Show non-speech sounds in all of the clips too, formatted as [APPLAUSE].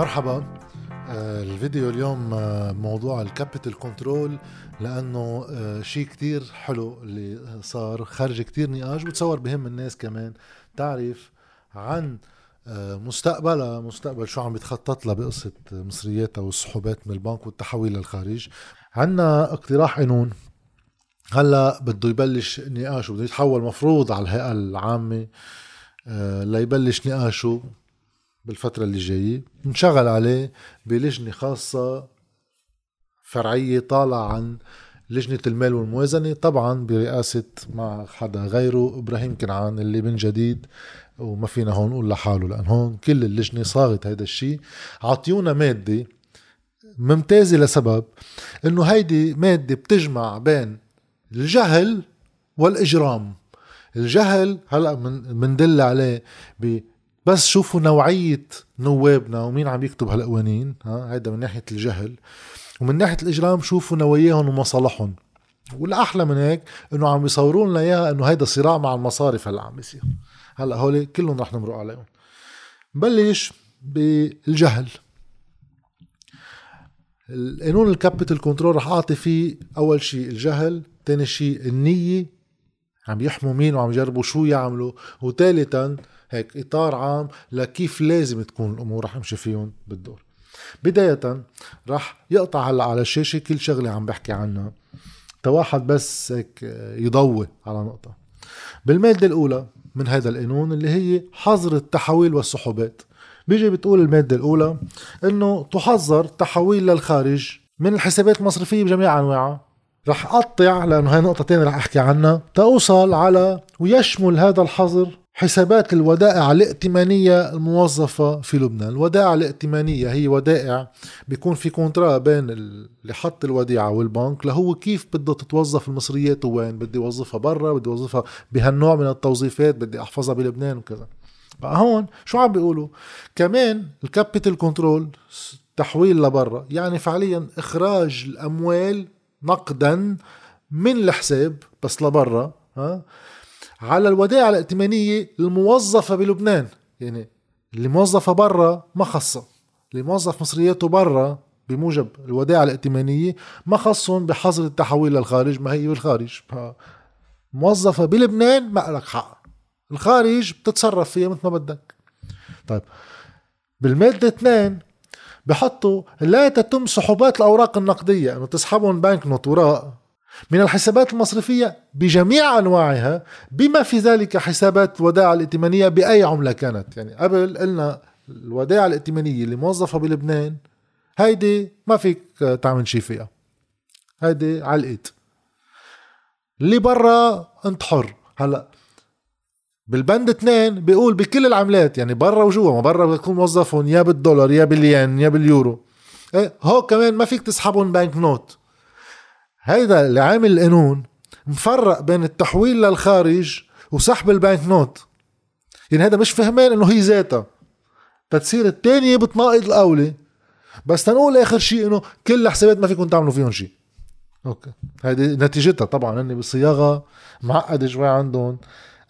مرحبا. آه، الفيديو اليوم آه، موضوع ال capital control لأنه آه، شيء كتير حلو اللي صار خارج كتير نقاش بتصور بيهم الناس كمان تعرف عن مستقبلها مستقبل شو عم بتخطط لها بقصة مصرياتها والسحوبات من البنك والتحويل للخارج. عنا اقتراح قانون. هلأ بده يبلش نقاشه بده يتحول مفروض على الهيئة العامة ليبلش نقاشه. بالفترة اللي جاية. نشغل عليه بلجنة خاصة فرعية طالعة عن لجنة المال والموازنة طبعا برئاسة مع حدا غيره إبراهيم كنعان اللي من جديد وما فينا هون نقول لحاله لأن هون كل اللجنة صاغت هيدا الشيء. عطيونا مادة ممتازة لسبب إنه هيدي مادة بتجمع بين الجهل والإجرام. الجهل هلأ بندل عليه بس شوفوا نوعية نوابنا ومين عم يكتب هالقوانين ها؟ هيدا من ناحية الجهل. ومن ناحية الإجرام شوفوا نواياهم ومصالحهم. والأحلى من هيك إنه عم يصوروا لنا إياها إنه هيدا صراع مع المصارف هلأ عم بيصير هلأ هول كلهم رح نمرق عليهم. بلش بالجهل. القانون ال capital control رح أعطي فيه أول شيء الجهل ثاني شيء النية عم يحموا مين وعم يجربوا شو يعملوا وثالثا هيك إطار عام لكيف لازم تكون الأمور رح امشي فيهم بالدور. بداية رح يقطع هلأ على الشاشة كل شغلة عم بحكي عنها. تواحد بس هيك يضوي على نقطة. بالمادة الأولى من هذا القانون اللي هي حظر التحويل والسحوبات. بيجي بتقول المادة الأولى إنه تحظر تحويل للخارج من الحسابات المصرفية بجميع أنواعها. رح أقطع لأنه هاي نقطة تانية رح أحكي عنها. تأوصل على ويشمل هذا الحظر حسابات الودائع الائتمانية الموظفة في لبنان. الودائع الائتمانية هي ودائع بيكون في contrat بين اللي حط الوديعة والبنك لهو كيف بده تتوظف المصريات وين بدي وظفها برا بدي وظفها بهالنوع من التوظيفات بدي أحفظها بلبنان وكذا. هون شو عم بيقولوا؟ كمان ال capital control تحويل لبرا يعني فعليا إخراج الأموال نقدا من الحساب بس لبرا ها؟ على الودائع الائتمانية الموظفة بلبنان. يعني اللي موظفة برا ما خصها اللي موظف مصرياته برا بموجب الودائع الائتمانية ما خصهم بحظر التحويل للخارج. ما هي بالخارج؟ موظفة بلبنان ما لك حق. الخارج بتتصرف فيها مثل ما بدك. طيب بالمادة اثنين بحطوا لا تتم سحوبات الأوراق النقدية. أنه تسحبهم بنك نوت وراء من الحسابات المصرفية بجميع أنواعها بما في ذلك حسابات الودائع الائتمانية بأي عملة كانت. يعني قبل قلنا الودائع الائتمانية اللي موظفة بلبنان هيدي ما فيك تعمل شي فيها. هيدي الإيد اللي برا انت حر. هلا بالبند اثنين بيقول بكل العملات يعني برا وجوا ما برا بتكون موظفهم يا بالدولار يا بالين يا باليورو. إيه هو كمان ما فيك تسحبهم bank note هيدا اللي عامل القانون مفرق بين التحويل للخارج وسحب ال bank note. يعني هذا مش فهمان إنه هي ذاتها. تتصير الثانية بتناقض الأولى. بس تنقول آخر شيء إنه كل الحسابات ما فيكم تعملوا فيهم شيء. okay. هذه نتيجتها طبعا. هن بصياغة معقدة شوي عندهم.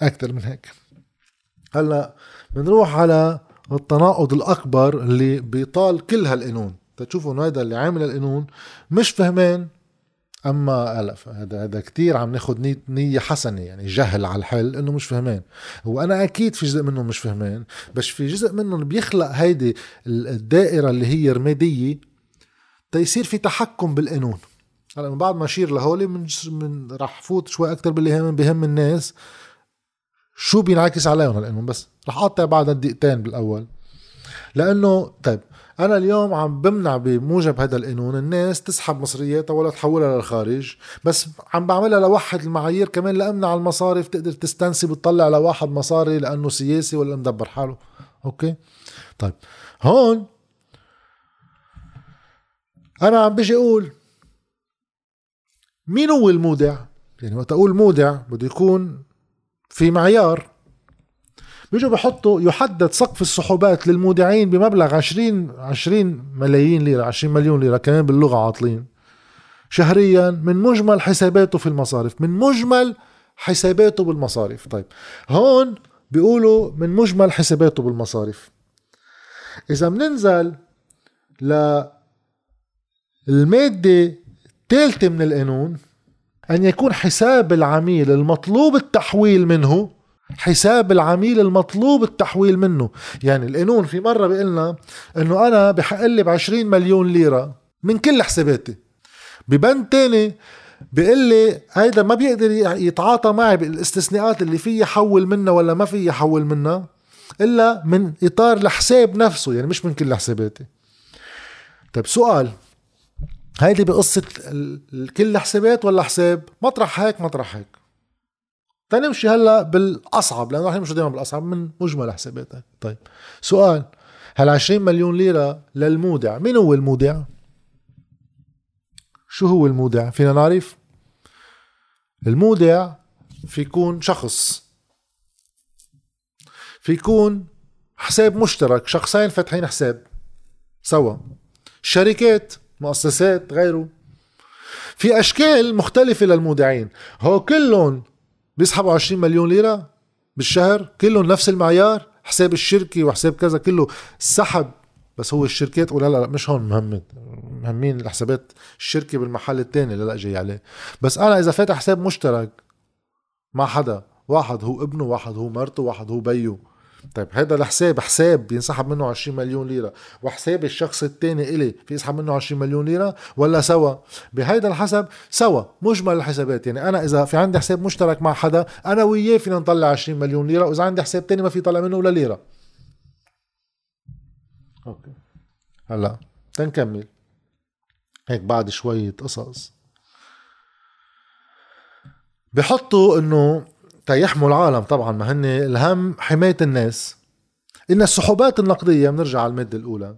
أكثر من هيك. هلأ بنروح على التناقض الأكبر اللي بيطال كل هالقانون. تشوفوا إنه هذا اللي عامل القانون مش فهمان. أما الف هذا هذا كثير عم ناخذ نية حسنة يعني جهل على الحل إنه مش فهمان وأنا أكيد في جزء منهم مش فهمان بس في جزء منهم بيخلق هيدي الدائرة اللي هي رمادية تيصير في تحكم بالقانون. هلا من بعد ما أشير لهولي من, من راح فوت شوي أكثر باللي هم بهم الناس شو بينعكس عليهم القانون بس رح أقطع بعد دقيقتين بالأول. لأنه طيب أنا اليوم عم بمنع بموجب هذا القانون الناس تسحب مصرياتها ولا تحولها للخارج بس عم بعملها لوحد المعايير كمان لأمنع المصارف تقدر تستنسب وتطلع لواحد مصاري لأنه سياسي ولا مدبر حاله. أوكي؟ طيب هون أنا عم بيجي أقول مين هو المودع؟ يعني وقت أقول مودع بده يكون في معيار. بيجوا بحطوا يحدد سقف السحوبات للمودعين بمبلغ 20 20 ملايين ليرة 20 مليون ليرة كمان باللغة عاطلين. شهريا من مجمل حساباته في المصارف من مجمل حساباته بالمصارف. طيب هون بيقولوا من مجمل حساباته بالمصارف. إذا بننزل للمادة الثالثة من القانون أن يكون حساب العميل المطلوب التحويل منه حساب العميل المطلوب التحويل منه. يعني القانون في مرة بيقلنا أنه أنا بحق لي ب 20 مليون ليرة من كل حساباتي. ببند تاني بيقول لي هيدا ما بيقدر يتعاطى معي بالاستثناءات اللي فيه يحول منها ولا ما فيه يحول منها إلا من إطار الحساب نفسه يعني مش من كل حساباتي. طيب سؤال هيدي بقصة كل حسابات ولا حساب؟ مطرح هيك مطرح هيك. تنمشي هلا بالأصعب لأنه رح نمشي دائما بالأصعب من مجمل حساباتك طيب سؤال هل 20 مليون ليرة للمودع مين هو المودع؟ شو هو المودع؟ فينا نعرف. المودع في يكون شخص. في يكون حساب مشترك شخصين فاتحين حساب سوا. شركات مؤسسات غيره. في أشكال مختلفة للمودعين. هو كلهم بيسحبوا 20 مليون ليرة بالشهر كلهم نفس المعيار حساب الشركة وحساب كذا كله سحب. بس هو الشركات تقول لا لا مش هون مهمة مهمين الحسابات الشركة بالمحل التاني لا لا جاي عليه. بس أنا إذا فاتح حساب مشترك مع حدا واحد هو ابنه واحد هو مرته واحد هو بيو طيب هذا الحساب حساب بينسحب منه 20 مليون ليرة. وحساب الشخص الثاني إلي في يسحب منه 20 مليون ليرة ولا سوا؟ بهيدا الحسب سوا مجمل الحسابات. يعني أنا إذا في عندي حساب مشترك مع حدا أنا وياه فينا نطلع 20 مليون ليرة وإذا عندي حساب تاني ما في طلع منه ولا ليرة. أوكي. هلا تنكمل. هيك بعد شوية قصص. بحطوا إنه تيحموا العالم طبعا ما هن الهم حماية الناس. إن السحوبات النقدية بنرجع على المادة الأولى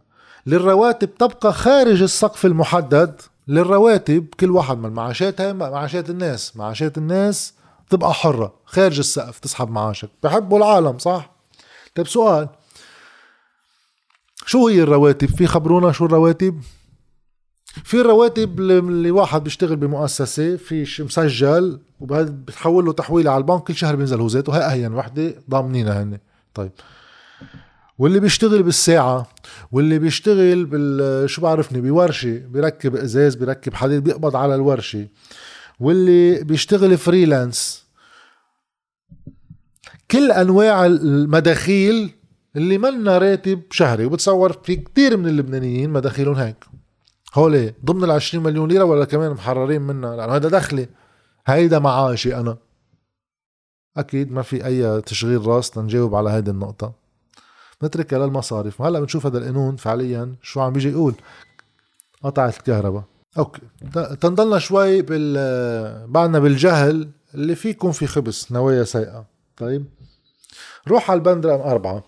للرواتب تبقى خارج السقف المحدد للرواتب كل واحد من معاشاتها معاشات الناس معاشات الناس تبقى حرة خارج السقف تسحب معاشك. بحبوا العالم صح؟ طيب سؤال شو هي الرواتب؟ في خبرونا شو الرواتب؟ في الرواتب اللي واحد بيشتغل بمؤسسة في مسجل وبهذا بتحول له تحويلة على البنك كل شهر بينزل ذاته هاي أهين وحدة ضامنينها هن طيب. واللي بيشتغل بالساعة واللي بيشتغل بال شو بعرفني بورشة بيركب إزاز بيركب حديد بيقبض على الورشة. واللي بيشتغل فريلانس كل أنواع المداخيل اللي منا راتب شهري وبتصور في كتير من اللبنانيين مداخيلهم هيك. هولي ضمن ال 20 مليون ليرة ولا كمان محررين منها؟ لأنه هذا دخلي هيدا معاشي أنا. أكيد ما في أي تشغيل راس تنجاوب على هيدي النقطة. نتركها للمصارف. هلأ بنشوف هذا القانون فعليا شو عم بيجي يقول. قطعت الكهرباء. أوكي. تنضلنا شوي بال بعدنا بالجهل اللي فيكم في خبز نوايا سيئة. طيب. روح على البند رقم أربعة.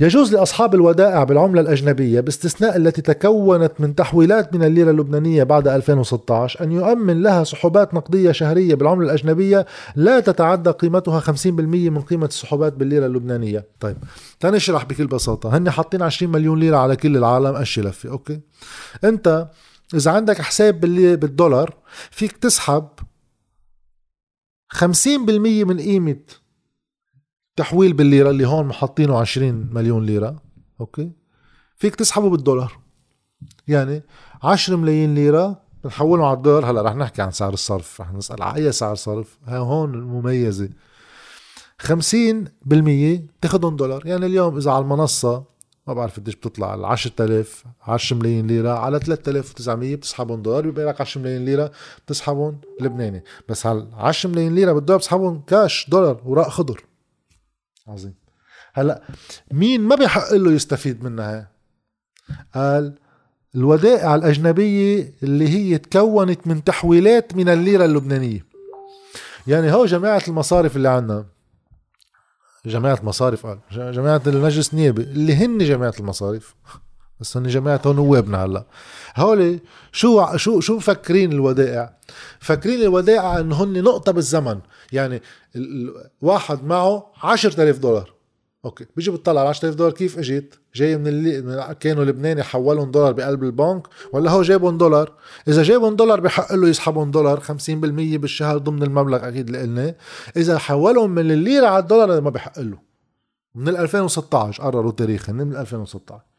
يجوز لأصحاب الودائع بالعملة الأجنبية باستثناء التي تكونت من تحويلات من الليرة اللبنانية بعد 2016 أن يؤمن لها سحوبات نقدية شهرية بالعملة الأجنبية لا تتعدى قيمتها 50% من قيمة السحوبات بالليرة اللبنانية. طيب تنشرح بكل بساطة. هن حاطين 20 مليون ليرة على كل العالم. أشي لفة أوكي؟ أنت إذا عندك حساب بالدولار فيك تسحب 50% من قيمة تحويل بالليرة اللي هون محطينه 20 مليون ليرة أوكي؟ فيك تسحبه بالدولار. يعني 10 ملايين ليرة بنحولهم على الدولار. هلا رح نحكي عن سعر الصرف رح نسأل على أي سعر صرف. هون المميزة. 50% تاخدهم دولار. يعني اليوم إذا على المنصة ما بعرف قديش بتطلع على 10000 10 ملايين ليرة على 3900 بتسحبهم دولار. بيبقى لك 10 ملايين ليرة بتسحبهم لبناني. بس على 10 ملايين ليرة بالدولار بتسحبهم كاش دولار وراء خضر. عظيم. هلا مين ما بيحق له يستفيد منها؟ قال الودائع الأجنبية اللي هي تكونت من تحويلات من الليرة اللبنانية. يعني هو جماعة المصارف اللي عنا جماعة مصارف قال جماعة المجلس النيابي اللي هن جماعة المصارف بس هن جماعة نوابنا هلا. هولي شو شو شو مفكرين الودائع؟ فاكرين الودائع انه هن نقطة بالزمن. يعني الواحد معه 10000 دولار. أوكي بيجي بتطلع على 10000 دولار كيف اجت جاي من اللي كانوا لبناني حولهم دولار بقلب البنك ولا هو جايبهم دولار؟ إذا جايبهم دولار بحق له يسحبهم دولار 50% بالشهر ضمن المبلغ أكيد اللي قلنا إذا حولهم من الليرة على الدولار ما بحق له. من 2016 قرروا تاريخ من 2016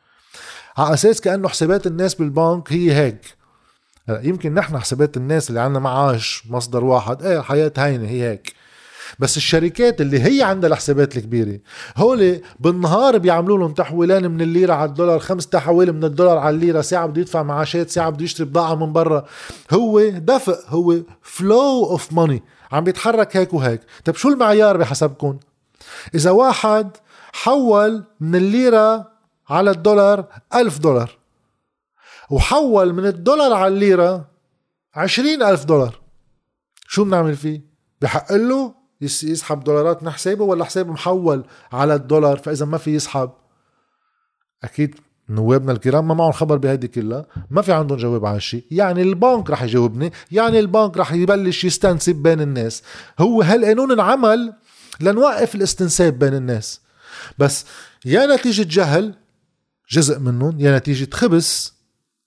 على أساس كأنه حسابات الناس بالبنك هي هيك. يمكن نحن حسابات الناس اللي عندنا معاش مصدر واحد إيه الحياة هينة هي هيك. بس الشركات اللي هي عندها الحسابات الكبيرة هول بالنهار بيعملوا لهم تحويلين من الليرة على الدولار خمس تحويل من الدولار على الليرة ساعة بده يدفع معاشات ساعة بده يشتري بضاعة من برا. هو دفق هو فلو اوف ماني عم بيتحرك هيك وهيك. طيب شو المعيار بحسبكم إذا واحد حول من الليرة على الدولار ألف دولار. وحول من الدولار على الليرة عشرين ألف دولار. شو بنعمل فيه؟ بحق له يسحب دولارات من حسابه ولا حسابه محول على الدولار؟ فإذا ما في يسحب. أكيد نوابنا الكرام ما معهم خبر بهيدي كلها. ما في عندهم جواب على الشيء يعني البنك رح يجاوبني. يعني البنك رح يبلش يستنسب بين الناس. هو هالقانون انعمل لنوقف الاستنساب بين الناس. بس يا نتيجة جهل جزء منهم يا نتيجة خبث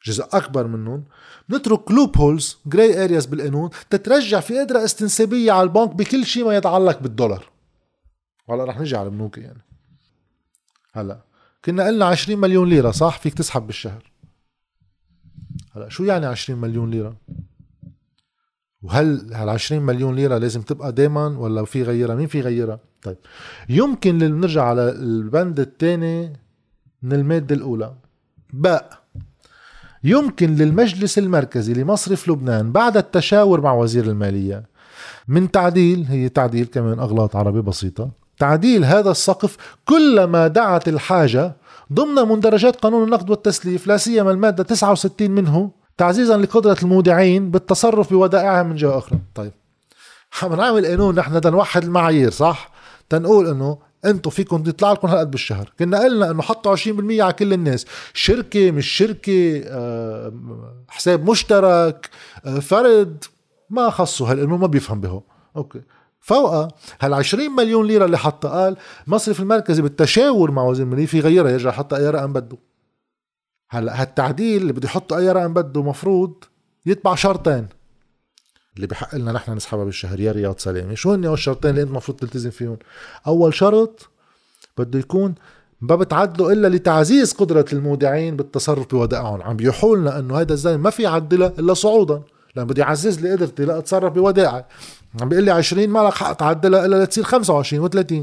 جزء أكبر منهم. نترك loopholes gray areas بالقانون تترجع في قدرة استنسابية على البنك بكل شيء ما يتعلق بالدولار. هلا رح نجي على البنوك يعني. هلا كنا قلنا 20 مليون ليرة صح؟ فيك تسحب بالشهر. هلا شو يعني 20 مليون ليرة؟ وهل هال 20 مليون ليرة لازم تبقى دائما ولا في غيرها؟ مين في غيرها؟ طيب يمكن نرجع على البند الثاني من المادة الأولى. باء يمكن للمجلس المركزي لمصرف لبنان بعد التشاور مع وزير المالية. من تعديل هي تعديل كمان أغلاط عربي بسيطة. تعديل هذا السقف كلما دعت الحاجة ضمن مندرجات قانون النقد والتسليف لا سيما المادة 69 منه تعزيزا لقدرة المودعين بالتصرف بودائعهم من جهة أخرى. طيب. نعمل قانون نحن نوحد المعايير صح؟ تنقول إنه أنتم فيكم يطلع لكم هالقد بالشهر. كنا قلنا إنه حطوا 20% على كل الناس. شركة مش شركة آه، حساب مشترك آه، فرد. ما خصوا هالقانون ما بيفهم به أوكي. فوقها هال 20 مليون ليرة اللي حطها قال مصرف المركزي بالتشاور مع وزير الماليه في غيرها يرجع يحط أي رقم بده. هلا هالتعديل اللي بده يحط أي رقم بده مفروض يتبع شرطين. اللي بحق لنا نحن نسحبها بالشهر يا رياض سلامة. شو هن الشرطين اللي انت المفروض تلتزم فيهم؟ أول شرط بده يكون ما بتعدلوا إلا لتعزيز قدرة المودعين بالتصرف بودائعهم عم بيحول لنا إنه هذا الزلمة ما في يعدلها إلا صعودا لأن بده يعزز لي قدرتي لا اتصرف بودائعي عم بيقول لي 20 ما لك حق تعدلها إلا لتصير 25 و30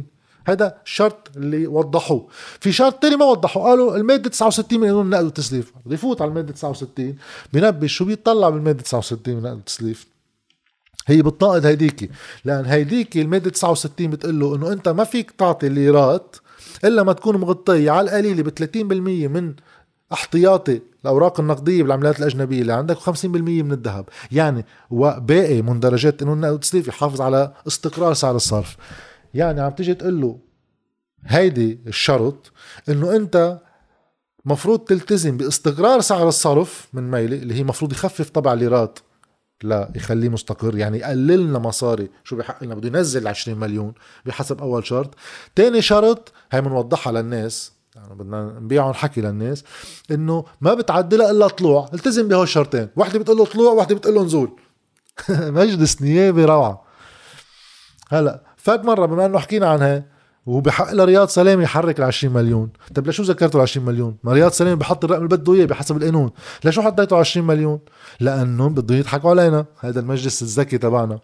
هذا الشرط اللي وضحوه. في شرط تاني ما وضحوا قالوا المادة 69 من قانون النقد والتسليف بده يفوت على المادة 69 بنبه شو بيطلع بالمادة 69 من النقد والتسليف هي بتناقض هيديكي. لأن هيديكي المادة 69 بتقول له إنه أنت ما فيك تعطي ليرات إلا ما تكون مغطية على القليلة ب 30% من احتياطي الاوراق النقدية بالعملات الأجنبية اللي عندك 50% من الذهب. يعني وباقي مندرجات إنه النقد التسليف يحافظ على استقرار سعر الصرف. يعني عم تيجي تقول له هيدي الشرط إنه أنت مفروض تلتزم باستقرار سعر الصرف من ميلي اللي هي مفروض يخفف طبع الليرات لا يخليه مستقر. يعني يقلل لنا مصاري. شو بحق لنا؟ بده ينزل 20 مليون بحسب أول شرط. تاني شرط هي بنوضحها للناس. يعني بدنا نبيعهم حكي للناس إنه ما بتعدلها إلا طلوع. التزم بهول الشرطين. وحدة بتقول له طلوع وحدة بتقول له نزول. [LAUGHS] مجلس نيابي روعة. هلأ فات مرة بما إنه حكينا عنها وبحق لرياض سلامه يحرك ال 20 مليون. طيب لشو ذكرته ال 20 مليون؟ ما رياض سلامه بحط الرقم اللي بده إياه بحسب القانون. لشو حطيته 20 مليون؟ لأنه بده يضحكوا علينا. هذا المجلس الذكي تبعنا.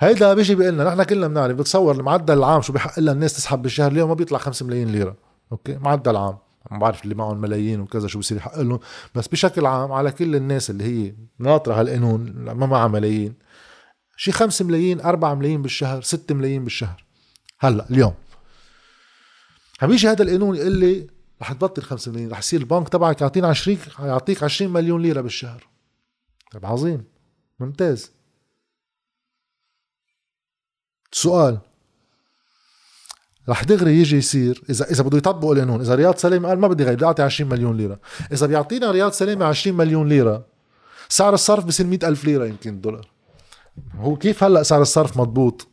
هيدا بيجي بيقول لنا نحن كلنا بنعرف بتصور المعدل العام شو بحق لها الناس تسحب بالشهر اليوم ما بيطلع 5 ملايين ليرة. أوكي؟ معدل عام. عم بعرف اللي معهم ملايين وكذا شو بصير يحق لهم. بس بشكل عام على كل الناس اللي هي ناطرة هالقانون ما معها ملايين. شي 5 ملايين 4 ملايين بالشهر 6 ملايين بالشهر. هلا اليوم. عم يجي هذا القانون يقول لي رح تبطل 5 ملايين رح يصير البنك تبعك يعطينا 20 يعطيك 20 مليون ليرة بالشهر. طيب عظيم. ممتاز. سؤال. رح دغري يجي يصير إذا إذا بده يطبقوا القانون إذا رياض سلامه قال ما بدي غير بدي أعطي 20 مليون ليرة. إذا بيعطينا رياض سلامه 20 مليون ليرة سعر الصرف بصير 100 ألف ليرة يمكن الدولار هو كيف هلا سعر الصرف مضبوط؟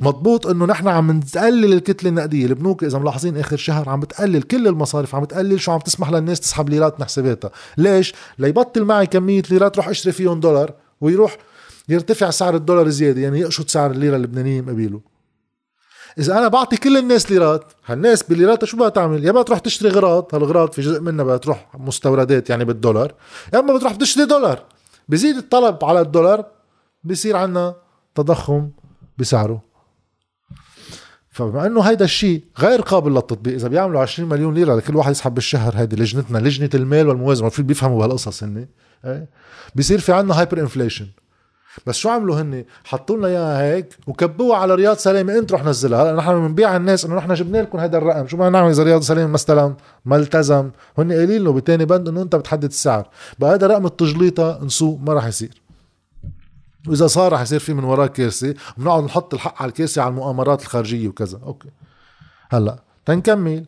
مضبوط انه نحن عم نقلل الكتلة النقدية. البنوك إذا ملاحظين آخر شهر عم بتقلل كل المصارف عم بتقلل شو عم تسمح للناس تسحب ليرات من حساباتها ليش؟ ليبطل معي كمية ليرات روح أشتري فيهم دولار ويروح يرتفع سعر الدولار زيادة يعني يقشط سعر الليرة اللبنانية مقابله إذا أنا بعطي كل الناس ليرات هالناس بالليرات شو بدها تعمل؟ يا ما تروح تشتري غراض هالغراض في جزء منها بدها تروح مستوردات يعني بالدولار يا إما بتروح تشتري دولار. بزيد الطلب على الدولار بصير عندنا تضخم بسعره. فبما انه هيدا الشيء غير قابل للتطبيق إذا بيعملوا 20 مليون ليرة لكل واحد يسحب بالشهر هيدي لجنتنا لجنة المال والموازنة في بيفهموا بهالقصص هن إيه؟ بصير في عندنا hyperinflation بس شو عملوا هن حطوا لنا إياها هيك وكبوها على رياض سلامه انت رح نزلها. هلا نحن بنبيع الناس إنه نحن جبنا لكم هذا الرقم. شو بدنا نعمل إذا رياض سلامه ما استلم ما التزم. هن قايلين له بتاني بند إنه أنت بتحدد السعر. بقى هذا رقم التجليطة نسوق ما رح يصير. واذا صار رح يصير في من وراه كارثه بنقعد نحط الحق على الكارثه على المؤامرات الخارجية وكذا. أوكي. هلأ تنكمل.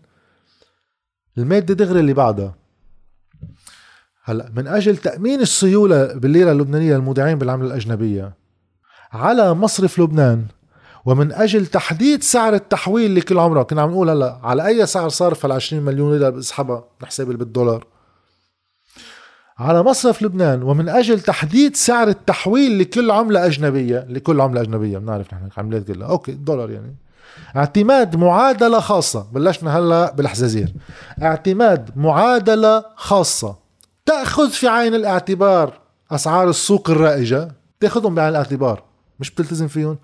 المادة دغري اللي بعدها. هلأ من أجل تأمين السيولة بالليره اللبنانية للمودعين بالعمله الأجنبية على مصرف لبنان ومن أجل تحديد سعر التحويل لكل عمره كنا عم نقول هلأ على أي سعر صرف هال 20 مليون ليره بسحبها نحسب بالدولار. على مصرف لبنان ومن أجل تحديد سعر التحويل لكل عملة أجنبية لكل عملة أجنبية بنعرف نحن عملات كلها. أوكي الدولار يعني. اعتماد معادلة خاصة. بلشنا هلأ بالحزازير اعتماد معادلة خاصة. تأخذ في عين الاعتبار أسعار السوق الرائجة. تأخذهم بعين الاعتبار. مش بتلتزم فيهم.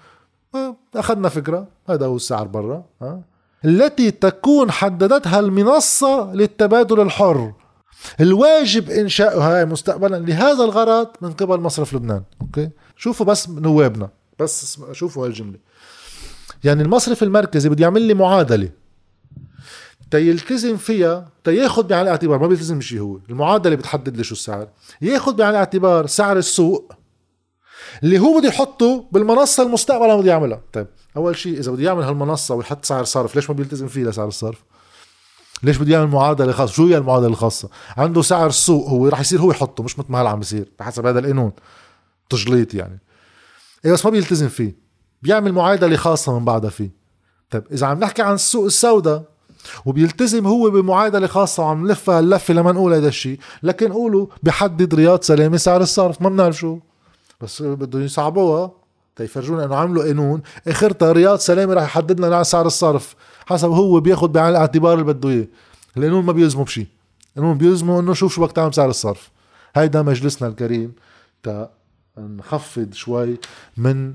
أخذنا فكرة. هذا هو السعر برا. التي تكون حددتها المنصة للتبادل الحر. الواجب انشاؤها مستقبلا لهذا الغرض من قبل مصرف لبنان أوكي؟ شوفوا بس نوابنا بس شوفوا هالجملة. يعني المصرف المركزي بده يعمل لي معادلة. تيلتزم فيها تياخذ بعين الاعتبار ما بيلتزم بشيء هو. المعادلة بتحدد لي شو السعر. ياخذ بعين الاعتبار سعر السوق اللي هو بده يحطه بالمنصة المستقبلا بده يعملها. طيب أول شيء إذا بده يعمل هالمنصة ويحط سعر صرف ليش ما بيلتزم فيه لسعر الصرف؟ ليش بده يعمل معادلة خاصة؟ شو هي المعادلة الخاصة؟ عنده سعر السوق هو رح يصير هو يحطه مش مثل ما هلا عم بيصير بحسب هذا القانون. تجليط يعني. إيه بس ما بيلتزم فيه. بيعمل معادلة خاصة من بعدها فيه. طيب إذا عم نحكي عن السوق السوداء وبيلتزم هو بمعادلة خاصة وعم نلفها اللفة لما نقول هذا الشيء لكن قولوا بحدد رياض سلامه سعر الصرف ما بنعرف شو. بس بدهم يصعبوها. تيفرجونا إنه عملوا قانون آخرتها رياض سلامه رح يحدد لنا سعر الصرف. حسب هو بياخذ بعين الاعتبار اللي بده إياه. القانون ما بيلزمه بشيء القانون بيلزمه إنه شوف شو بدك تعمل سعر الصرف. هيدا مجلسنا الكريم تا نخفض شوي من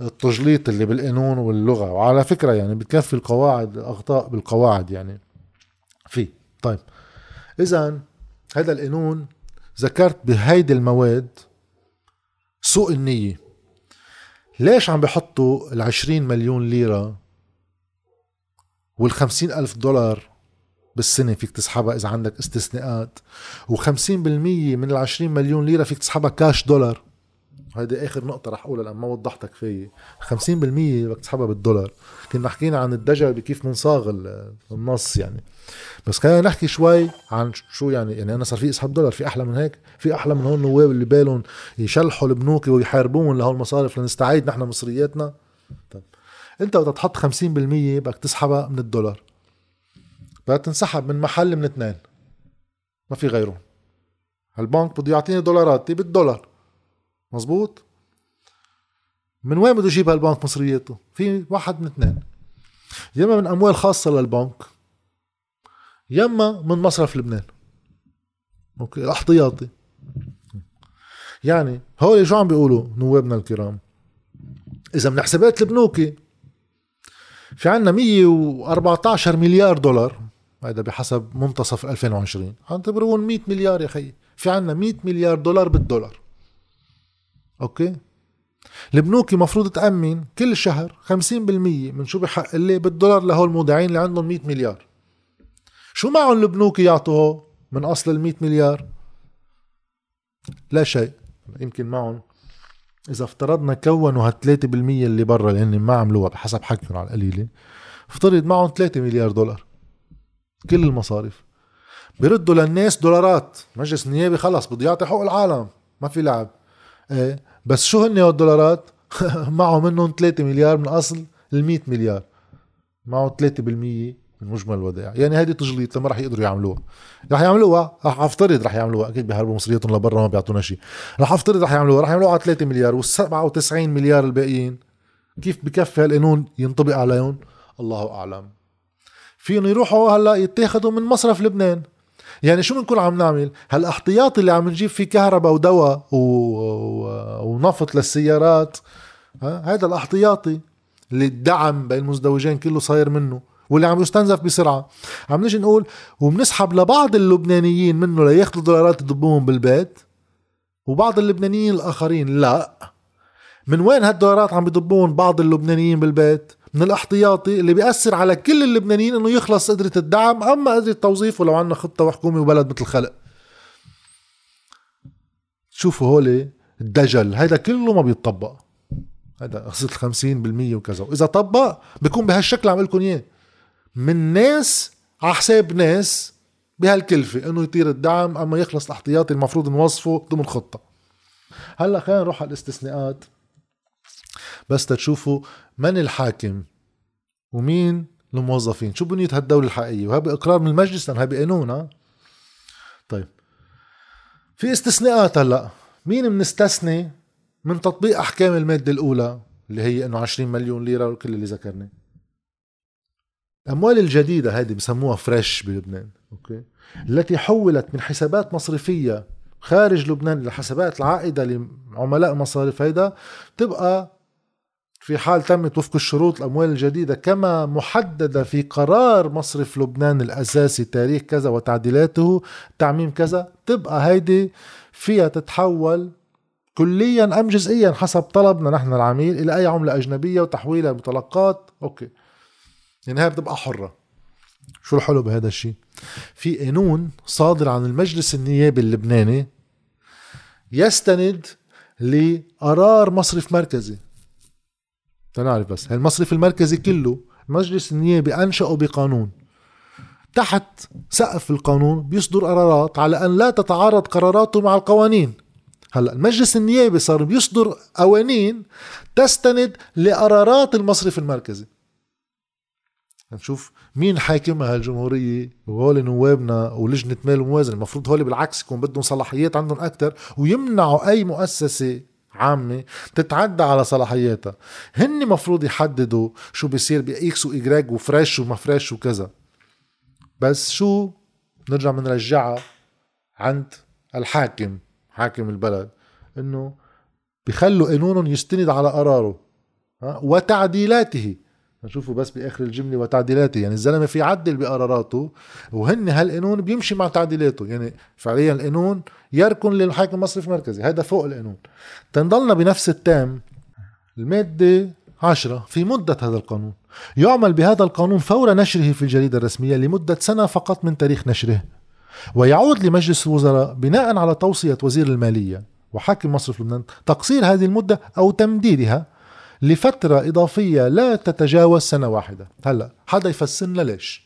التجليط اللي بالقانون واللغة. وعلى فكرة يعني بتكفي القواعد أخطاء بالقواعد يعني. في. طيب. اذا هذا القانون ذكرت بهيدي المواد سوء النية. ليش عم بحطوا العشرين مليون ليرة والخمسين ألف دولار بالسنة فيك تسحبها إذا عندك استثناءات وخمسين بالمية من العشرين مليون ليرة فيك تسحبها كاش دولار. هيدي آخر نقطة رح أقولها لأن ما وضحتها كفايه 50% بدك تسحبها بالدولار. كنا حكينا عن الدجل بكيف بنصاغ النص يعني. بس خلينا نحكي شوي عن شو يعني يعني أنا صار في اسحب دولار في أحلى من هيك؟ في أحلى من هون النواب اللي بالهم يشلحوا البنوك ويحاربون لهول المصارف لنستعيد نحن مصرياتنا؟ طيب. انت بدك تحط 50% بدك تسحبها من الدولار. بدها تنسحب من محل من اثنين. ما في غيره البنك بده يعطيني دولاراتي بالدولار. مزبوط؟ من وين بده يجيب هالبنك مصرياته؟ في واحد من اثنين. يا اما من أموال خاصة للبنك يا اما من مصرف لبنان. أوكي الاحتياطي يعني هول شو عم بيقولوا نوابنا الكرام؟ إذا من حسابات البنوك هي في عنا 114 مليار دولار. هذا بحسب منتصف 2020 اعتبرون 100 مليار يا خي. في عنا 100 مليار دولار بالدولار. أوكي؟ البنوك المفروض تأمن كل شهر 50% من شو بحق لي بالدولار لهول المودعين اللي عندهم 100 مليار. شو معهم البنوك يعطوه من أصل ال 100 مليار؟ لا شيء. يمكن معهم إذا افترضنا كونوا هال 3% اللي برا اللي هن ما عملوها بحسب حكيهم على القليلة افترض معهم 3 مليار دولار كل المصاريف بيردوا للناس دولارات مجلس النيابي خلص بده يعطي حقوق العالم ما في لعب. إيه؟ بس شو هن الدولارات [LAUGHS] معه منهم 3 مليار من أصل ال 100 مليار معه 3% من مجمل الودائع. يعني هذه تجليط ما راح يقدروا يعملوها. راح يعملوها؟ راح أفترض راح يعملوها. أكيد بيهربوا مصرياتهم لبرا ما بيعطونا شيء. راح أفترض راح يعملوها. راح يعملوها على 3 مليار وال 97 مليار الباقيين. كيف بكفي هالقانون ينطبق عليهم؟ الله أعلم. فيهم يروحوا هلأ يتاخذوا من مصرف لبنان. يعني شو بنكون عم نعمل؟ هالاحتياطي اللي عم نجيب فيه كهرباء ودواء و... و... ونفط للسيارات هذا الأحتياطي اللي الدعم بين المزدوجين كله صاير منه. واللي عم يستنزف بسرعة. عم نجي نقول وبنسحب لبعض اللبنانيين منه لياخذوا دولارات يضبوهم بالبيت؟ وبعض اللبنانيين الآخرين لا. من وين هالدولارات عم بيضبون بعض اللبنانيين بالبيت؟ من الاحتياطي اللي بيأثر على كل اللبنانيين إنه يخلص قدرة الدعم أما قدرة التوظيف ولو عندنا خطة وحكومة وبلد مثل خلق. شوفوا هولي الدجل هيدا كله ما بيتطبق. هذا قصة الخمسين بالمية وكذا. وإذا طبق بيكون بهالشكل عم لكم إياه. من ناس على حساب ناس بهالكلفة إنه يطير الدعم أما يخلص الاحتياطي المفروض نوظفه ضمن خطة هلأ خلينا نروح على الاستثناءات. بس تشوفوا من الحاكم ومين الموظفين؟ شو بنية هالدولة الحقيقية؟ وهذا إقرار من المجلس لأن هذا قانون طيب. في استثناءات هلأ. مين بنستثني من تطبيق أحكام المادة الأولى اللي هي إنه 20 مليون ليرة وكل اللي ذكرناه؟ الأموال الجديدة هذه بسموها fresh بلبنان أوكي؟ التي حولت من حسابات مصرفية خارج لبنان لحسابات العائدة لعملاء المصارف هيدا تبقى في حال تمت وفق الشروط الأموال الجديدة كما محددة في قرار مصرف لبنان الأساسي تاريخ كذا وتعديلاته تعميم كذا تبقى هيدي فيها تتحول كليا أم جزئيا حسب طلبنا نحن العميل إلى أي عملة أجنبية وتحويلها مطلقات أوكي؟ يعني هاي بتبقى حرة. شو الحلو بهذا الشيء في قانون صادر عن المجلس النيابي اللبناني يستند لقرار مصرف مركزي. تنعرف بس المصرف المركزي كله المجلس النيابي أنشأه بقانون. تحت سقف القانون بيصدر قرارات على أن لا تتعارض قراراته مع القوانين. هلا المجلس النيابي صار بيصدر قوانين تستند لقرارات المصرف المركزي. نشوف مين حاكمها هالجمهورية وهول نوابنا ولجنة مال وموازنة المفروض هول بالعكس يكون بدهم صلاحيات عندهم أكثر ويمنعوا أي مؤسسة عامة تتعدى على صلاحياتها. هن مفروض يحددوا شو بيصير ب إكس وإيجراج و fresh وما fresh وكذا. بس شو؟ نرجع بنرجعها عند الحاكم حاكم البلد إنه بخلوا قانونهم يستند على قراره وتعديلاته. نشوفه بس بآخر الجمله وتعديلاته. يعني الزلمة في عدل بقراراته وهن هالقانون بيمشي مع تعديلاته. يعني فعليا القانون يركن للحاكم المصرف المركزي هذا فوق القانون. تنضلنا بنفس التام المادة عشرة في مدة هذا القانون. يعمل بهذا القانون فور نشره في الجريدة الرسمية لمدة سنة فقط من تاريخ نشره ويعود لمجلس الوزراء بناء على توصية وزير المالية وحاكم مصرف لبنان تقصير هذه المدة أو تمديدها لفترة إضافية لا تتجاوز سنة واحدة. هلأ حدا يفسرنا ليش؟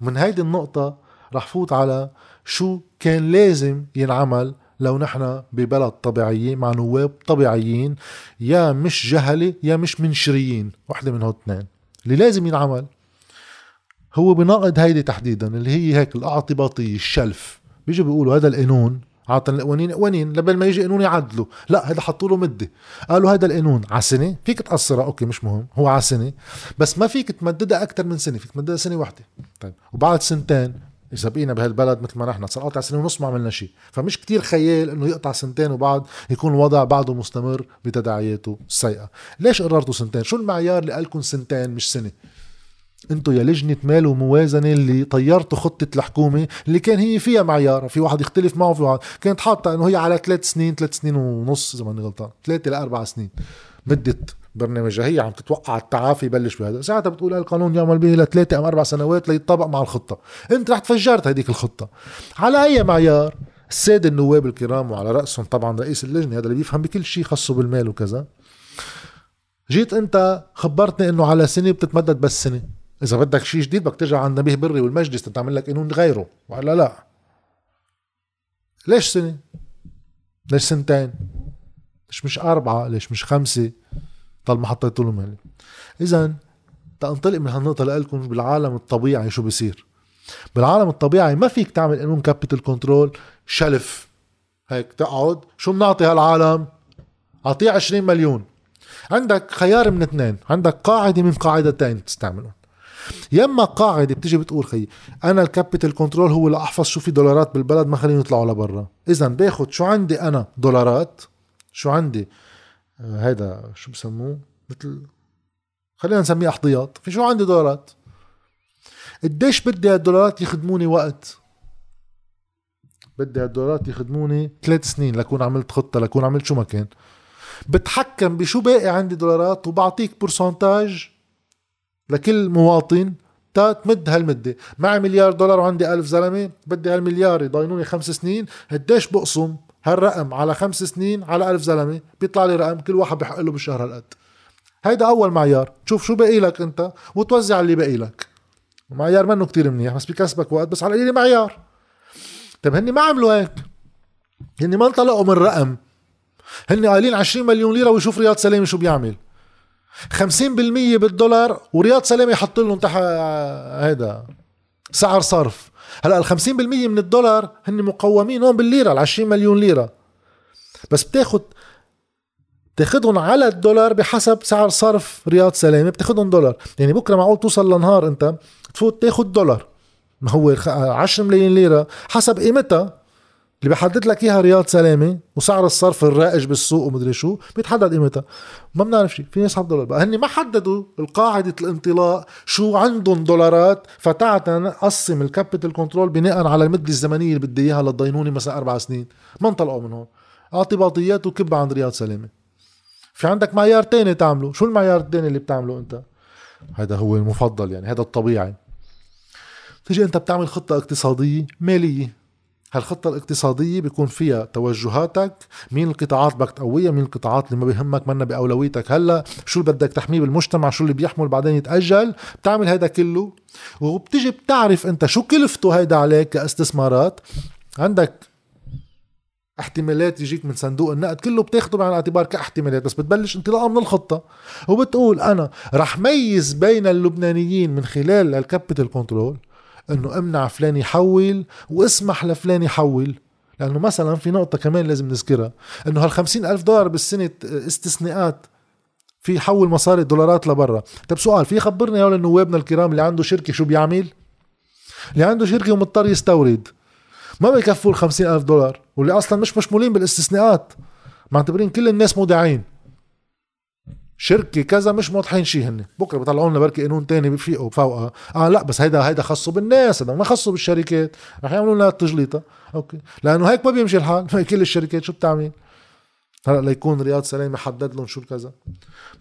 ومن هيدي النقطة رح فوت على شو كان لازم ينعمل لو نحن ببلد طبيعية مع نواب طبيعيين يا مش جهلة يا مش منشريين. وحدة من اثنين اللي لازم ينعمل هو بناقض هيدي تحديدا اللي هي هيك الأعتباطية الشلف. بيجوا بيقولوا هذا القانون عطن القوانين قوانين لبل ما يجي قانون يعدلوا. لا هذا حطوا له مدة. قالوا هذا القانون على سنه فيك تقصرها أوكي مش مهم هو على سنه بس ما فيك تمددها أكثر من سنة فيك تمددها سنة واحدة طيب وبعد سنتين إذا بقينا بهالبلد مثل ما نحن صار قاطع سنة ونص ما عملنا شيء. فمش كتير خيال إنه يقطع سنتين وبعد يكون الوضع بعده مستمر بتداعياته السيئه ليش قررتوا سنتين؟ شو المعيار اللي قالكم سنتين مش سنة؟ انتو يا لجنة مال وموازنة اللي طيرتوا خطة الحكومة اللي كان هي فيها معيار في واحد يختلف معه في واحد كانت حاطة إنه هي على ثلاث سنين ثلاث سنين ونص إذا ماني غلطان ثلاثة لأربع سنين. مدة برنامجها هي عم تتوقع التعافي يبلش بهذا. ساعتها بتقول القانون يعمل به لثلاثة أم أربع سنوات ليتطابق مع الخطة. أنت رح تفجرت هذيك الخطة. على أي معيار؟ السادة النواب الكرام وعلى رأسهم طبعا رئيس اللجنة هذا اللي بيفهم بكل شيء خاصه بالمال وكذا. جيت أنت خبرتني إنه على سنة بتتمدد بس سنة. إذا بدك شيء جديد بدك ترجع عند نبيه بري والمجلس تعمل لك قانون غيره. ولا لا. ليش سنة؟ ليش سنتين؟ ليش مش أربعة؟ ليش مش خمسة؟ طالما حطيتوا له مالي إذا تنطلق من هالنقطة لكم بالعالم الطبيعي شو بصير بالعالم الطبيعي ما فيك تعمل قانون capital control شلف. هيك تقعد. شو بنعطي هالعالم؟ أعطيه 20 مليون. عندك خيار من اثنين. عندك قاعدة من قاعدتين تستعملهم يما قاعدة بتيجي بتقول خي أنا ال capital control هو اللي أحفظ شو في دولارات بالبلد ما خليهم يطلعوا لبرا إذا باخد شو عندي أنا؟ دولارات. شو عندي؟ آه هذا شو بسموه؟ مثل خلينا نسميه احتياط في شو عندي دولارات؟ قديش بدي هالدولارات يخدموني وقت؟ بدي هالدولارات يخدموني ثلاث سنين لكون عملت خطة لكون عملت شو ما كان. بتحكم بشو باقي عندي دولارات وبعطيك برسنتاج لكل مواطن تمد هالمدة. معي مليار دولار وعندي ألف زلمة بدي هالمليار يضاينوني خمس سنين قديش بقسم هالرقم على خمس سنين على ألف زلمة بيطلع لي رقم كل واحد بحق له بالشهر هالقد. هيدا أول معيار. تشوف شو باقي لك أنت وتوزع اللي باقي لك. معيار منه كتير منيح بس بكسبك وقت بس على القليل معيار. طيب هني ما عملوا هيك. هني ما انطلقوا من رقم. هن قايلين 20 مليون ليرة ويشوف رياض سلامه شو بيعمل. 50% بالدولار ورياض سلامه يحط لهم تحت هيدا سعر صرف. هلا ال 50% من الدولار هن مقومين هون بالليرة ال 20 مليون ليرة. بس بتاخد بتاخدهم على الدولار بحسب سعر صرف رياض سلامه بتاخدهم دولار. يعني بكرة معقول توصل لنهار انت تفوت تاخد دولار. ما هو 10 ملايين ليرة حسب قيمتها. اللي بحدد لك إياها رياض سلامة وسعر الصرف الرائج بالسوق ومدري شو بيتحدد قيمتها. ما بنعرف شيء في ناس حط دولار؟ بقى هن ما حددوا القاعدة الانطلاق شو عندهم دولارات فتعتا قسم ال capital control بناء على المدة الزمنية اللي بدي إياها للضينوني مثلا أربع سنين. ما انطلقوا من هون. أعطي باطيات وكب عند رياض سلامة. في عندك معيار تاني تعمله. شو المعيار التاني اللي بتعمله أنت؟ هذا هو المفضل يعني هذا الطبيعي. تيجي أنت بتعمل خطة اقتصادية مالية. هالخطة الاقتصادية بيكون فيها توجهاتك مين القطاعات بدك تقويها مين القطاعات اللي ما بيهمك منا بأولويتك. هلأ شو اللي بدك تحميه بالمجتمع شو اللي بيحمل بعدين يتأجل. بتعمل هذا كله. وبتجي بتعرف أنت شو كلفته هيدا عليك كاستثمارات. عندك احتمالات يجيك من صندوق النقد كله بتاخده بعين الاعتبار كاحتمالات بس بتبلش انطلاقا من الخطة. وبتقول أنا رح ميز بين اللبنانيين من خلال ال capital control إنه امنع فلان يحول واسمح لفلان يحول. لأنه مثلا في نقطة كمان لازم نذكرها إنه هال ألف دولار بالسنة استثناءات في يحول مصاري دولارات لبرا. طب سؤال في خبرنا يا نوابنا الكرام اللي عنده شركة شو بيعمل؟ اللي عنده شركة ومضطر يستورد. ما بيكفوا ال ألف دولار واللي أصلا مش مشمولين بالاستثناءات. معتبرين كل الناس مودعين. شركة كذا مش موضحين شيء هن بكرة بيطلعوا لنا بركي قانون تاني بفيقوا فوقها آه لا بس هيدا هيدا خصه بالناس هذا ما خصه بالشركات. رح يعملوا لنا تجليطة. أوكي. لأنه هيك ما بيمشي الحال. [LAUGHS] كل الشركات شو بتعمل؟ هلا ليكون رياض سلامة يحدد لهم شو كذا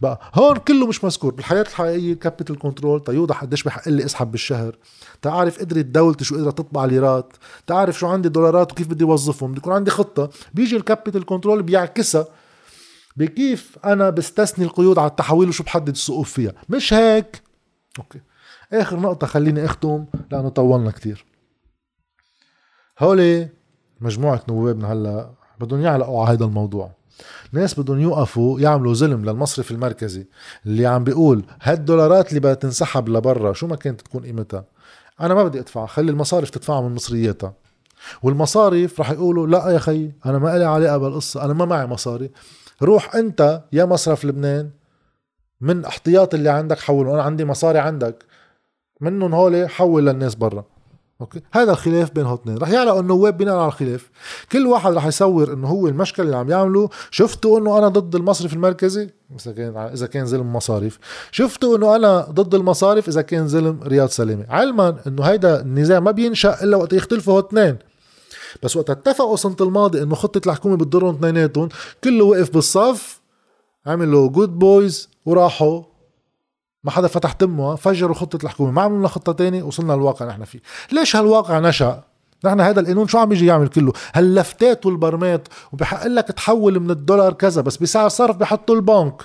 بقى هون كله مش مذكور. بالحياة الحقيقية capital control تيوضح قديش بحق لي اسحب بالشهر. تعرف قدرت دولتي شو قدرت تطبع ليرات تعرف شو عندي دولارات وكيف بدي اوظفهم بدي يكون عندي خطة. بيجي ال capital control بيعكسها. بكيف أنا بستثني القيود على التحويل وشو بحدد السقوف فيها. مش هيك. أوكي. آخر نقطة خليني أختم لأنه طولنا كتير. هولي مجموعة نوابنا هلأ بدهم يعلقوا على هذا الموضوع. ناس بدهم يوقفوا يعملوا ظلم للمصرف المركزي اللي عم بيقول هالدولارات اللي بدها تنسحب لبرا شو ما كانت تكون قيمتها. أنا ما بدي أدفع. خلي المصارف تدفعها من مصرياتها. والمصارف رح يقولوا لا يا خي أنا ما لي علاقة بالقصة أنا ما معي مصاري. روح أنت يا مصرف لبنان من احتياط اللي عندك حوله. أنا عندي مصاري عندك. منهم هول حول للناس برا. أوكي؟ هذا الخلاف بين اثنين رح يعلقوا النواب بناء على الخلاف. كل واحد رح يصور إنه هو المشكل اللي عم يعمله. شفتوا إنه أنا ضد المصرف المركزي؟ إذا كان إذا كان ظلم مصارف. شفتوا إنه أنا ضد المصارف إذا كان ظلم رياض سلامه علما إنه هيدا النزاع ما بينشأ إلا وقت يختلفوا اثنين بس وقت اتفقوا سنة الماضي إنه خطة الحكومة بتضرهم اثنيناتهم كله وقف بالصف عملوا good boys وراحوا. ما حدا فتح تمه فجروا خطة الحكومة. ما عملوا لنا خطة تانية وصلنا للواقع نحن فيه. ليش هالواقع نشأ؟ نحن هذا القانون شو عم يجي يعمل كله؟ هاللفتات والبرمات وبحق لك تحول من الدولار كذا بس بسعر صرف بحطوا البنك.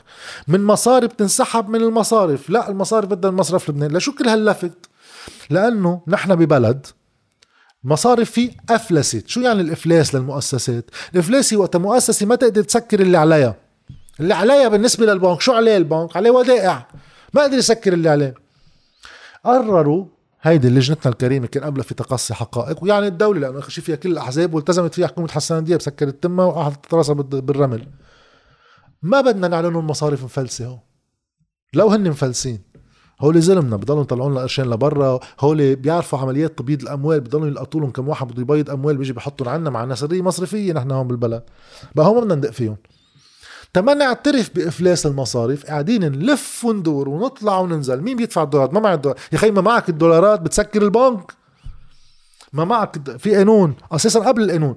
من مصاري بتنسحب من المصارف. لا المصارف بدها المصرف لبنان. لشو كل هاللفت؟ لأنه نحن ببلد مصارف فيه افلست شو يعني الإفلاس للمؤسسات؟ الإفلاس هي وقت مؤسسة ما تقدر تسكر اللي عليها. اللي عليها بالنسبة للبنك. شو عليه البنك؟ عليه ودائع. ما قدر يسكر اللي عليه. قرروا هيدي لجنتنا الكريمة كان قبلها في تقصي حقائق. ويعني الدولة لأنه اخر شيء فيها كل الأحزاب والتزمت فيها حكومة حسان دياب سكرت تمها وقعدت راسها بالرمل. ما بدنا نعلنهم مصارف مفلسة هو لو هن مفلسين. هول زلمنا بضلوا يطلعوا لنا قرشين لبرا. هول بيعرفوا عمليات تبييض الأموال بضلوا يلقطوا لهم كم واحد بده يبيض أموال بيجي بحطهم عنا مع نسريه مصرفية نحن هون بالبلد. بقى هون ما بدنا ندق فيهم. تما نعترف بإفلاس المصارف قاعدين نلف وندور ونطلع وننزل. مين بيدفع الدولارات؟ ما معك الدولار يا أخي ما معك الدولارات بتسكر البنك. ما معك في قانون أساسا قبل القانون.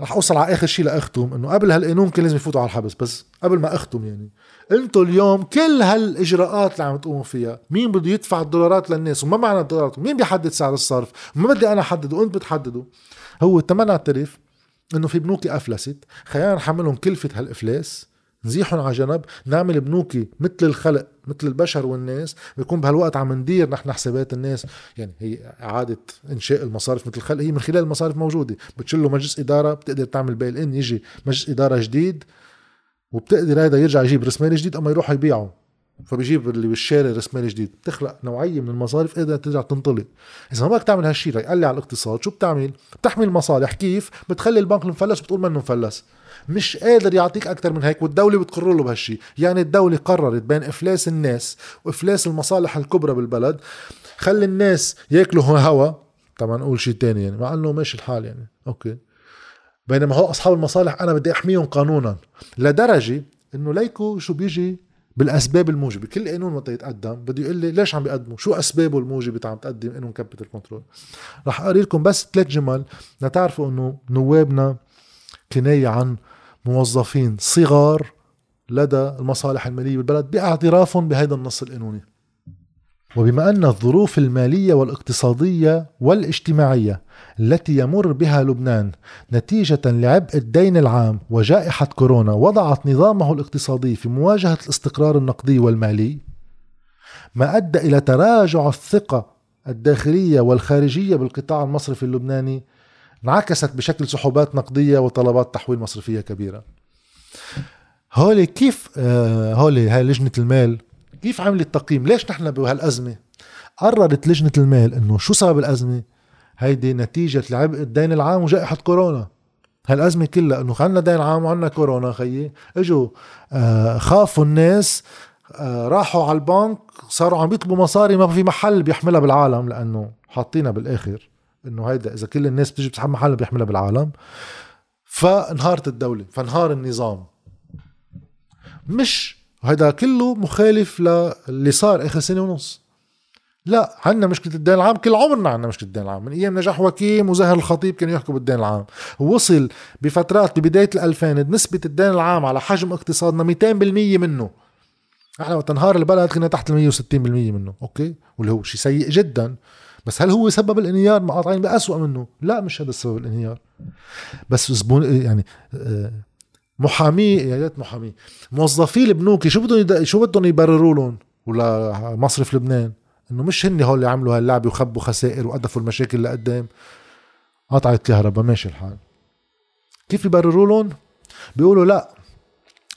رح أوصل على آخر شيء لاختم إنه قبل هالقانون كان لازم يفوتوا على الحبس بس قبل ما اختم يعني. أنتم اليوم كل هالإجراءات اللي عم تقوموا فيها مين بده يدفع الدولارات للناس وما معنى الدولارات مين بيحدد سعر الصرف؟ وما بدي أنا أحدده وأنت بتحدده. هو تمام نعترف إنه في بنوك أفلست خلينا نحملهم كلفة هالإفلاس نزيحهم على جنب نعمل بنوكي مثل الخلق مثل البشر والناس بيكون بهالوقت عم ندير نحن حسابات الناس. يعني هي إعادة إنشاء المصارف مثل الخلق هي من خلال المصارف موجودة. بتشله مجلس إدارة بتقدر تعمل bail in يجي مجلس إدارة جديد وبتقدر هذا يرجع يجيب راس مال جديد أما يروح يبيعه. فبيجيب اللي بالشارع راس مال جديد. بتخلق نوعية من المصارف قادرة ترجع تنطلق. إذا ما بدك تعمل هالشيء قال لي على الاقتصاد. شو بتعمل؟ بتحمي المصالح كيف؟ بتخلي البنك المفلس بتقول منه مفلس. مش قادر يعطيك أكثر من هيك والدولة بتقر له بهالشيء يعني الدولة قررت بين إفلاس الناس وإفلاس المصالح الكبرى بالبلد خلي الناس ياكلوا هوا. طبعا نقول شيء تاني يعني مع إنه ماشي الحال يعني. okay. بينما هو أصحاب المصالح أنا بدي أحميهم قانونا لدرجة إنه ليكو شو بيجي بالأسباب الموجبة. كل قانون متى يتقدم بده يقول لي ليش عم بيقدموا؟ شو أسبابه الموجبة عم تقدم قانون capital control رح أقري لكم بس ثلاث جمل لتعرفوا إنه نوابنا كناية عن موظفين صغار لدى المصالح المالية بالبلد باعترافهم بهذا النص القانوني. وبما أن الظروف المالية والاقتصادية والاجتماعية التي يمر بها لبنان نتيجة لعبء الدين العام وجائحة كورونا وضعت نظامه الاقتصادي في مواجهة الاستقرار النقدي والمالي ما أدى إلى تراجع الثقة الداخلية والخارجية بالقطاع المصرفي اللبناني انعكست بشكل سحوبات نقدية وطلبات تحويل مصرفية كبيرة. هولي كيف آه هولي هاي لجنة المال كيف عملت تقييم ليش نحن بهالأزمة؟ قررت لجنة المال إنه شو سبب الأزمة؟ هيدي نتيجة لعبء الدين العام وجائحة كورونا. هالأزمة كلها إنه عنا دين عام وعنا كورونا خيي. إجوا آه خافوا الناس آه راحوا على البنك صاروا عم بيطلبوا مصاري ما في محل بيحملها بالعالم لأنه حاطينها بالآخر. إنه هيدا إذا كل الناس بتيجي بتسحب محل بيحملها بالعالم. فانهارت الدولة فانهار النظام. مش هذا كله مخالف للي صار آخر سنة ونص. لا عندنا مشكلة الدين العام كل عمرنا عندنا مشكلة الدين العام. من أيام نجاح وكيم وزهر الخطيب كانوا يحكوا بالدين العام. وصل بفترات ببداية ال2000 نسبة الدين العام على حجم اقتصادنا 200% منه. إحنا وقت انهار البلد كنا تحت ال 160% منه أوكي؟ واللي هو شيء سيء جدا. بس هل هو سبب الانهيار؟ مقاطعين بأسوأ منه. لا مش هذا السبب الانهيار. بس زبون يعني آه، محامي يا ريت محامي. موظفي البنوك شو بدهم شو بدهم يبرروا لهم؟ ولا مصرف لبنان؟ إنه مش هن هول اللي عملوا هاللعبة وخبوا خسائر وقدفوا المشاكل لقدام. قطعت كهرباء ماشي الحال. كيف يبرروا لهم؟ بيقولوا لا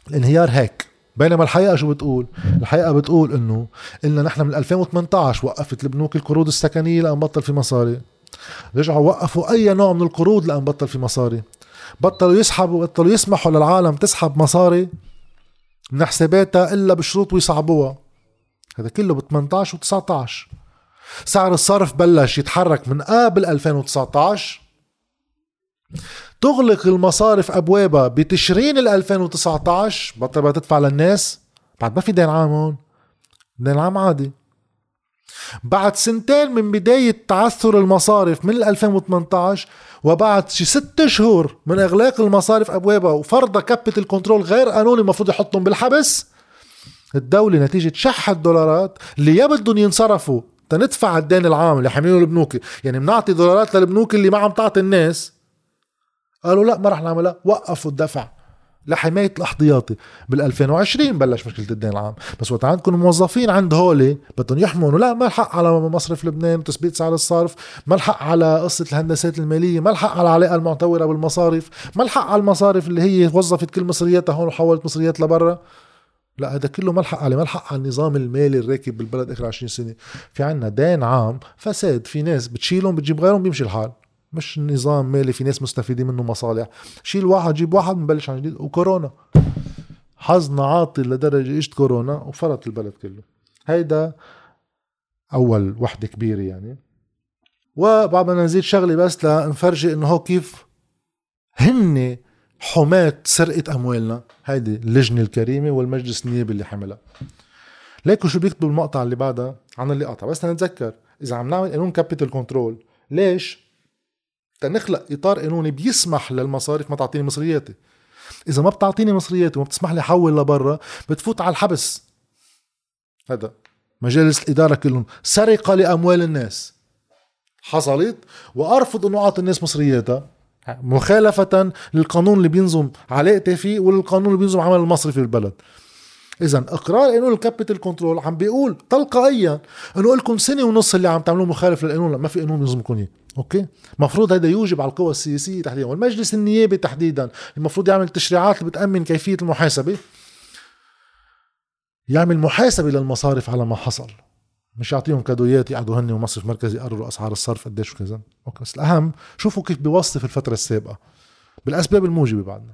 الانهيار هيك. بينما الحقيقة شو بتقول؟ الحقيقة بتقول إنه قلنا نحن من 2018 وقفت البنوك القروض السكنية لأن بطل في مصاري. رجعوا وقفوا أي نوع من القروض لأن بطل في مصاري. بطلوا يسحبوا بطلوا يسمحوا للعالم تسحب مصاري من حساباتها إلا بشروط ويصعبوها. هذا كله ب 18 و 19 سعر الصرف بلش يتحرك من قبل 2019 تغلق المصارف أبوابها بتشرين ال 2019 بطل تدفع للناس. بعد ما في دين عام هون. دين عام عادي. بعد سنتين من بداية تعثر المصارف من 2018 وبعد شي ست شهور من إغلاق المصارف أبوابها وفرض capital control غير قانوني المفروض يحطهم بالحبس الدولة نتيجة شح الدولارات اللي يا بدهم ينصرفوا تندفع الدين العام اللي حاملينه البنوك يعني بنعطي دولارات للبنوك اللي ما عم تعطي الناس. قالوا لا ما رح نعملها وقفوا الدفع. لحماية الاحتياطي بال 2020 بلش مشكلة الدين العام. بس وقت عندكم موظفين عند هولي بدهم يحموا لا ما الحق على مصرف لبنان وتثبيت سعر الصرف. ما الحق على قصة الهندسات المالية. ما الحق على العلاقة المعتورة بالمصارف. ما الحق على المصارف اللي هي وظفت كل مصرياتها هون وحولت مصريات لبرا. لا هذا كله ملحق عليه. ملحق على النظام المالي الراكب بالبلد آخر 20 سنة. في عنا دين عام فساد. في ناس بتشيلهم بتجيب غيرهم بيمشي الحال. مش نظام مالي في ناس مستفيدين منه مصالح. شيل واحد جيب واحد بنبلش عن جديد وكورونا. حظنا عاطل لدرجة اجت كورونا؟ وفرط البلد كله. هيدا أول وحدة كبيرة يعني. وبعد ما نزيد شغلة بس لنفرجي إنه هو كيف هن حماة سرقة أموالنا. هيدي اللجنة الكريمة والمجلس النيابي اللي حملها. ليكو شو بيكتبوا المقطع اللي بعدها؟ عن اللي قطع. بس نتذكر إذا عم نعمل قانون capital control ليش؟ تنخلق إطار قانوني بيسمح للمصارف ما تعطيني مصرياتي. إذا ما بتعطيني مصرياتي وما بتسمح لي أحول لبرا بتفوت على الحبس. هذا مجالس الإدارة كلهم سرقة لأموال الناس. حصلت وأرفض أنه أعطي الناس مصرياتها. مخالفة للقانون اللي بينظم علاقتي فيه وللقانون اللي بينظم عمل المصرفي في البلد. إذا إقرار قانون ال capital control عم بيقول تلقائيا إنه لكم سنة ونص اللي عم تعملوه مخالف للقانون. ما في قانون ينظمكم اياه okay؟ المفروض هذا يوجب على القوى السياسية تحديدا والمجلس النيابي تحديدا المفروض يعمل تشريعات اللي بتامن كيفية المحاسبة. يعمل محاسبة للمصارف على ما حصل. مش يعطيهم كادويات يقعدوا هن ومصرف مركزي يقرروا أسعار الصرف قديش وكذا. okay بس الأهم شوفوا كيف بيوصف الفترة السابقة بالأسباب الموجبة بعدنا.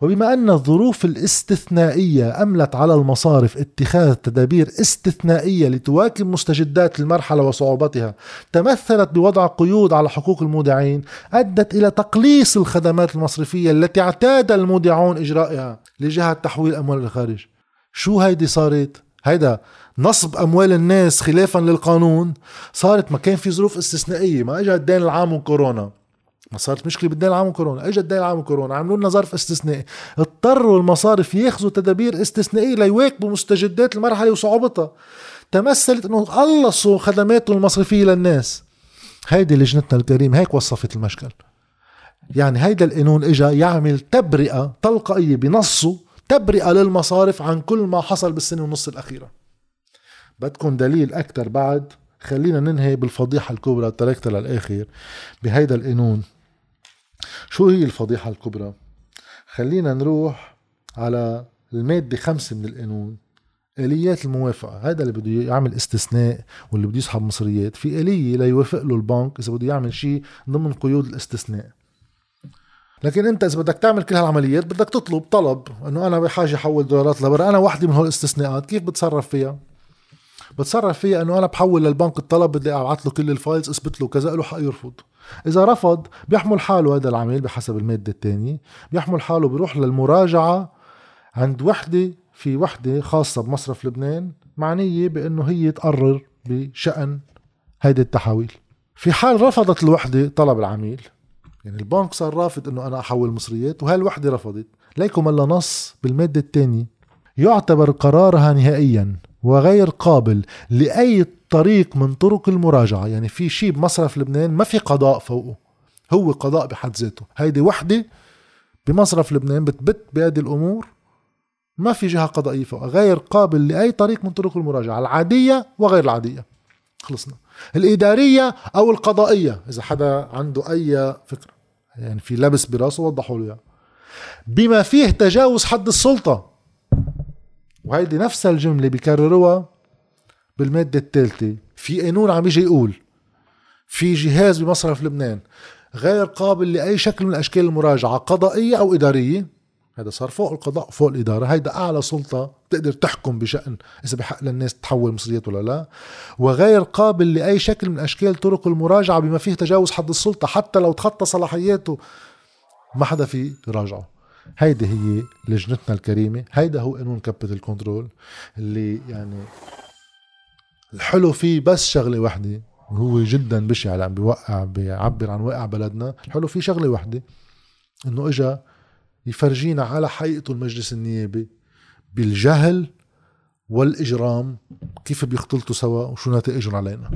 وبما أن الظروف الاستثنائية أملت على المصارف اتخاذ تدابير استثنائية لتواكب مستجدات المرحلة وصعوبتها تمثلت بوضع قيود على حقوق المودعين أدت إلى تقليص الخدمات المصرفية التي اعتاد المودعون إجرائها لجهة تحويل أموال الخارج. شو هيدي صارت؟ هيدا نصب أموال الناس خلافا للقانون؟ صارت ما كان في ظروف استثنائية ما اجى الدين العام وكورونا. ما صارت مشكلة بالدين العام وكورونا. اجى الدين العام وكورونا عملوا لنا ظرف استثنائي. اضطروا المصارف ياخذوا تدابير استثنائية ليواكبوا مستجدات المرحلة وصعوبتها. تمثلت إنه قلصوا خدماتهم المصرفية للناس. هيدي لجنتنا الكريمة هيك وصفت المشكل. يعني هيدا القانون اجى يعمل تبرئة تلقائية بنصه تبرئة للمصارف عن كل ما حصل بالسنة ونص الأخيرة. بدكم دليل أكثر بعد. خلينا ننهي بالفضيحة الكبرى تركتها للآخر. بهيدا القانون شو هي الفضيحة الكبرى؟ خلينا نروح على المادة خمسة من القانون آليات الموافقة. هذا اللي بده يعمل استثناء واللي بده يسحب مصريات. في آلية ليوافق له البنك إذا بده يعمل شيء ضمن قيود الاستثناء. لكن أنت إذا بدك تعمل كل هالعمليات بدك تطلب طلب إنه أنا بحاجة أحول دولارات لبرا. أنا وحده من هول الاستثناءات. كيف بتصرف فيها؟ بتصرف فيها إنه أنا بحول للبنك الطلب بدي أبعث له كل الفايلز أثبت له كذا له حق يرفض. إذا رفض بيحمل حاله هذا العميل بحسب المادة الثانية. بيحمل حاله بيروح للمراجعة عند وحدة في وحدة خاصة بمصرف لبنان معنية بأنه هي تقرر بشأن هيدي التحويل في حال رفضت الوحدة طلب العميل. يعني البنك صار رافض إنه أنا أحول مصريات وهي الوحدة رفضت. ليكم إلا نص بالمادة الثانية. يعتبر قرارها نهائيا وغير قابل لأي طريق من طرق المراجعة. يعني في شيء بمصرف لبنان ما في قضاء فوقه. هو قضاء بحد ذاته. هيدي وحدة بمصرف لبنان بتبت بهذه الأمور. ما في جهة قضائية فوقها غير قابل لأي طريق من طرق المراجعة العادية وغير العادية. خلصنا. الإدارية أو القضائية إذا حدا عنده أي فكرة. يعني في لبس براسه وضحوا له. بما فيه تجاوز حد السلطة. وهيدي نفس الجملة بيكرروها بالمادة الثالثة في قانون عم يجي يقول في جهاز بمصرف لبنان غير قابل لأي شكل من أشكال المراجعة قضائية أو إدارية. هذا صار فوق القضاء فوق الإدارة. هيدا أعلى سلطة تقدر تحكم بشأن إذا بحق للناس تحول مصريات ولا لا. وغير قابل لأي شكل من أشكال طرق المراجعة بما فيه تجاوز حد السلطة حتى لو تخطى صلاحياته ما حدا في يراجعه. هيدي هي لجنتنا الكريمة هيدا هو قانون capital control اللي يعني الحلو فيه بس شغلة وحدة وهو جدا بشع عم بيوقع بيعبر عن واقع بلدنا. الحلو فيه شغلة وحدة إنه إجا يفرجينا على حقيقته المجلس النيابي بالجهل والإجرام كيف بيختلطوا سوا وشو نتائجهم علينا.